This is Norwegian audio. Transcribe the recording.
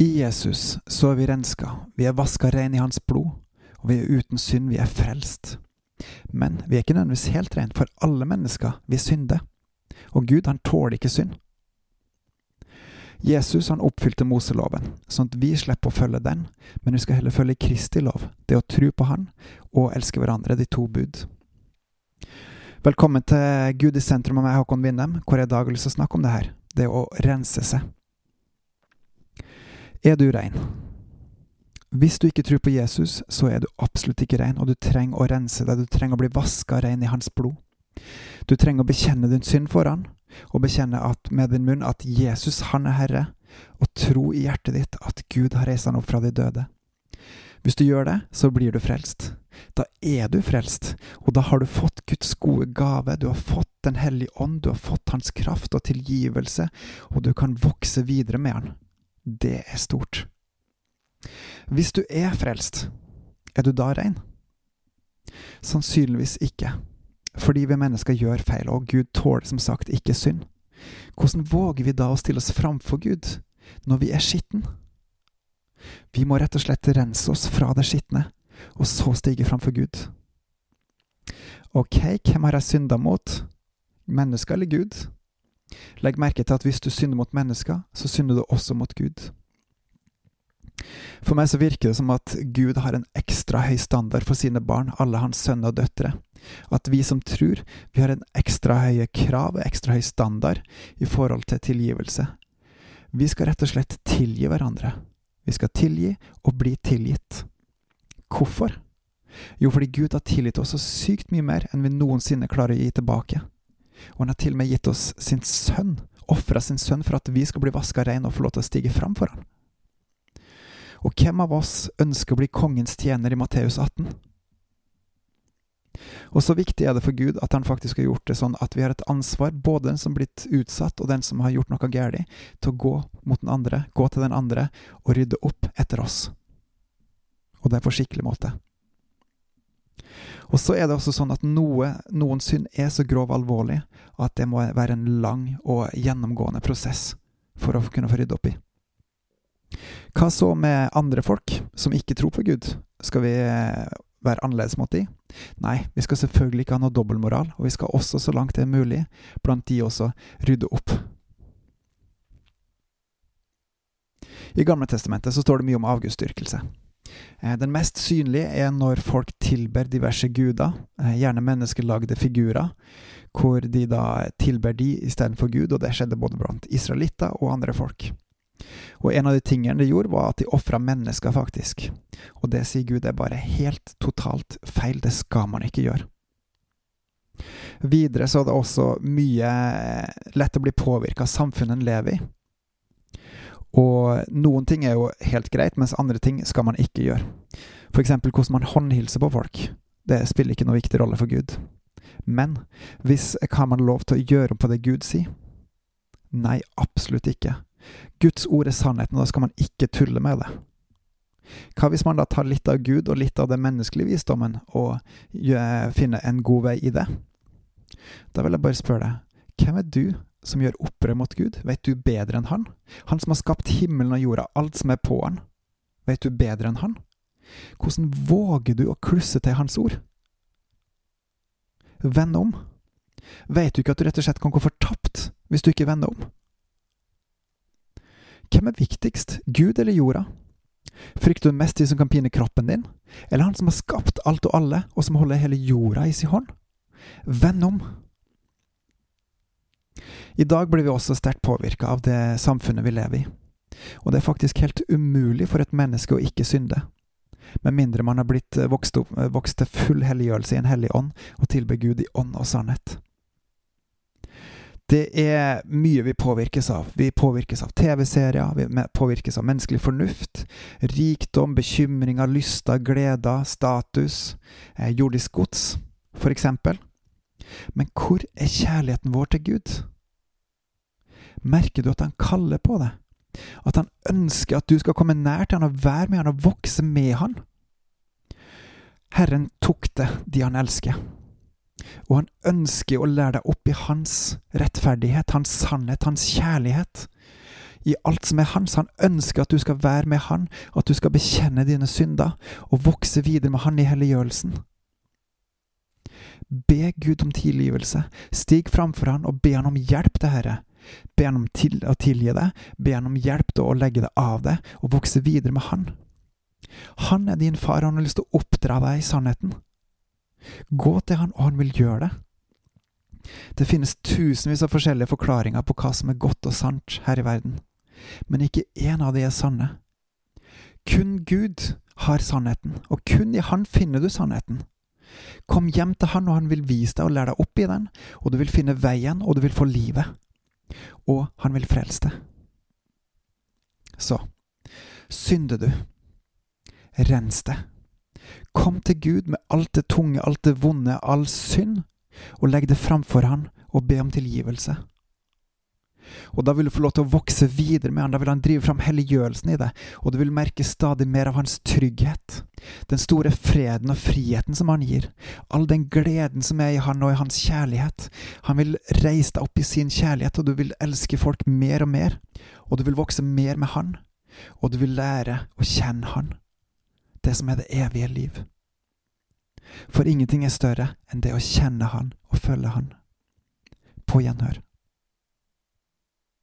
I Jesus så er vi renska, vi er vaska rein i hans blod, og vi er uten synd, vi er frelst. Men vi er ikke nødvendigvis helt rene, for alle mennesker vi synder. Og Gud, han tåler ikke synd. Jesus han oppfylte Moseloven, sånn at vi slipper å følge den, men vi skal heller følge Kristi lov, det å tro på Han og elske hverandre, de to bud. Velkommen til Gud i sentrum av meg, Håkon Winnem, hvor jeg i dag har lyst til å snakke om det her, det å rense seg. Er du rein? Hvis du ikke tror på Jesus, så er du absolutt ikke rein, og du trenger å rense deg, du trenger å bli vaska rein i hans blod. Du trenger å bekjenne din synd for han, og bekjenne med din munn at Jesus, han er Herre, og tro i hjertet ditt at Gud har reist han opp fra de døde. Hvis du gjør det, så blir du frelst. Da er du frelst, og da har du fått Guds gode gave, du har fått Den hellige ånd, du har fått Hans kraft og tilgivelse, og du kan vokse videre med Han. Det er stort. Hvis du er frelst, er du da rein? Sannsynligvis ikke, fordi vi mennesker gjør feil, og Gud tåler som sagt ikke synd. Hvordan våger vi da å stille oss framfor Gud når vi er skitten? Vi må rett og slett rense oss fra det skitne, og så stige framfor Gud. Ok, hvem har jeg synda mot? Mennesker eller Gud? Legg merke til at hvis du synder mot mennesker, så synder du også mot Gud. For meg så virker det som at Gud har en ekstra høy standard for sine barn, alle hans sønner og døtre. At vi som tror, vi har en ekstra høye krav og ekstra høy standard i forhold til tilgivelse. Vi skal rett og slett tilgi hverandre. Vi skal tilgi og bli tilgitt. Hvorfor? Jo, fordi Gud har tilgitt oss så sykt mye mer enn vi noensinne klarer å gi tilbake. Og han har til og med gitt oss sin sønn, ofra sin sønn for at vi skal bli vaska rein og få lov til å stige fram for ham. Og hvem av oss ønsker å bli kongens tjener i Matteus 18? Og så viktig er det for Gud at han faktisk har gjort det sånn at vi har et ansvar, både den som har blitt utsatt og den som har gjort noe galt, til å gå mot den andre, gå til den andre og rydde opp etter oss. Og det er på skikkelig måte. Og så er det også sånn at noe, noen synd er så grov alvorlig at det må være en lang og gjennomgående prosess for å kunne få rydde opp i. Hva så med andre folk som ikke tror på Gud? Skal vi eh, være annerledes mot de? Nei, vi skal selvfølgelig ikke ha noe dobbeltmoral, og vi skal også, så langt det er mulig, blant de også rydde opp. I Gamle testamentet så står det mye om avgudsdyrkelse. Eh, den mest synlige er når folk tilber diverse guder, eh, gjerne menneskelagde figurer, hvor de da tilber de istedenfor Gud, og det skjedde både blant israelitter og andre folk. Og en av de tingene de gjorde, var at de ofra mennesker, faktisk. Og det sier Gud er bare helt totalt feil. Det skal man ikke gjøre. Videre så er det også mye lett å bli påvirka av samfunnet en lever i. Og noen ting er jo helt greit, mens andre ting skal man ikke gjøre. Eksempel hvordan man håndhilser på folk. Det spiller ikke noe viktig rolle for Gud. Men hvis kan man lov til å gjøre på det Gud sier? Nei, absolutt ikke. Guds ord er sannheten, og da skal man ikke tulle med det. Hva hvis man da tar litt av Gud og litt av den menneskelige visdommen, og finner en god vei i det? Da vil jeg bare spørre deg, hvem er du som gjør opprør mot Gud? Vet du bedre enn han? Han som har skapt himmelen og jorda, alt som er på han. Vet du bedre enn han? Hvordan våger du å klusse til hans ord? Vend om. Vet du ikke at du rett og slett kan gå fortapt hvis du ikke vender om? Hvem er viktigst, Gud eller jorda? Frykter du mest de som kan pine kroppen din, eller han som har skapt alt og alle, og som holder hele jorda i sin hånd? Vend om! I dag blir vi også sterkt påvirka av det samfunnet vi lever i, og det er faktisk helt umulig for et menneske å ikke synde, med mindre man har blitt vokst, opp, vokst til full helliggjørelse i en hellig ånd og tilber Gud i ånd og sannhet. Det er mye vi påvirkes av. Vi påvirkes av TV-serier, vi påvirkes av menneskelig fornuft, rikdom, bekymringer, lyster, gleder, status, eh, jordisk gods, for eksempel. Men hvor er kjærligheten vår til Gud? Merker du at han kaller på deg? At han ønsker at du skal komme nær til han og være med han og vokse med han? Herren tok det de han elsker og han ønsker å lære deg opp i hans rettferdighet, hans sannhet, hans kjærlighet. i alt som er hans. Han ønsker at du skal være med han, at du skal bekjenne dine synder og vokse videre med han i helliggjørelsen. Be Gud om tilgivelse. Stig framfor han og be han om hjelp til Herre. Be han om til, å tilgi deg, be han om hjelp til å legge det av deg og vokse videre med han. Han er din far, han har lyst til å oppdra deg i sannheten. Gå til han, og han vil gjøre det. Det finnes tusenvis av forskjellige forklaringer på hva som er godt og sant her i verden, men ikke én av de er sanne. Kun Gud har sannheten, og kun i Han finner du sannheten. Kom hjem til Han, og Han vil vise deg og lære deg opp i den, og du vil finne veien, og du vil få livet. Og Han vil frelse deg. Så, synder du, rens deg. Kom til Gud med alt det tunge, alt det vonde, all synd, og legg det framfor Han og be om tilgivelse. Og da vil du få lov til å vokse videre med han, da vil han drive fram helliggjørelsen i deg, og du vil merke stadig mer av hans trygghet, den store freden og friheten som han gir, all den gleden som er i han og i hans kjærlighet. Han vil reise deg opp i sin kjærlighet, og du vil elske folk mer og mer, og du vil vokse mer med han, og du vil lære å kjenne han, det som er det evige liv. For ingenting er større enn det å kjenne Han og følge Han. På gjenhør.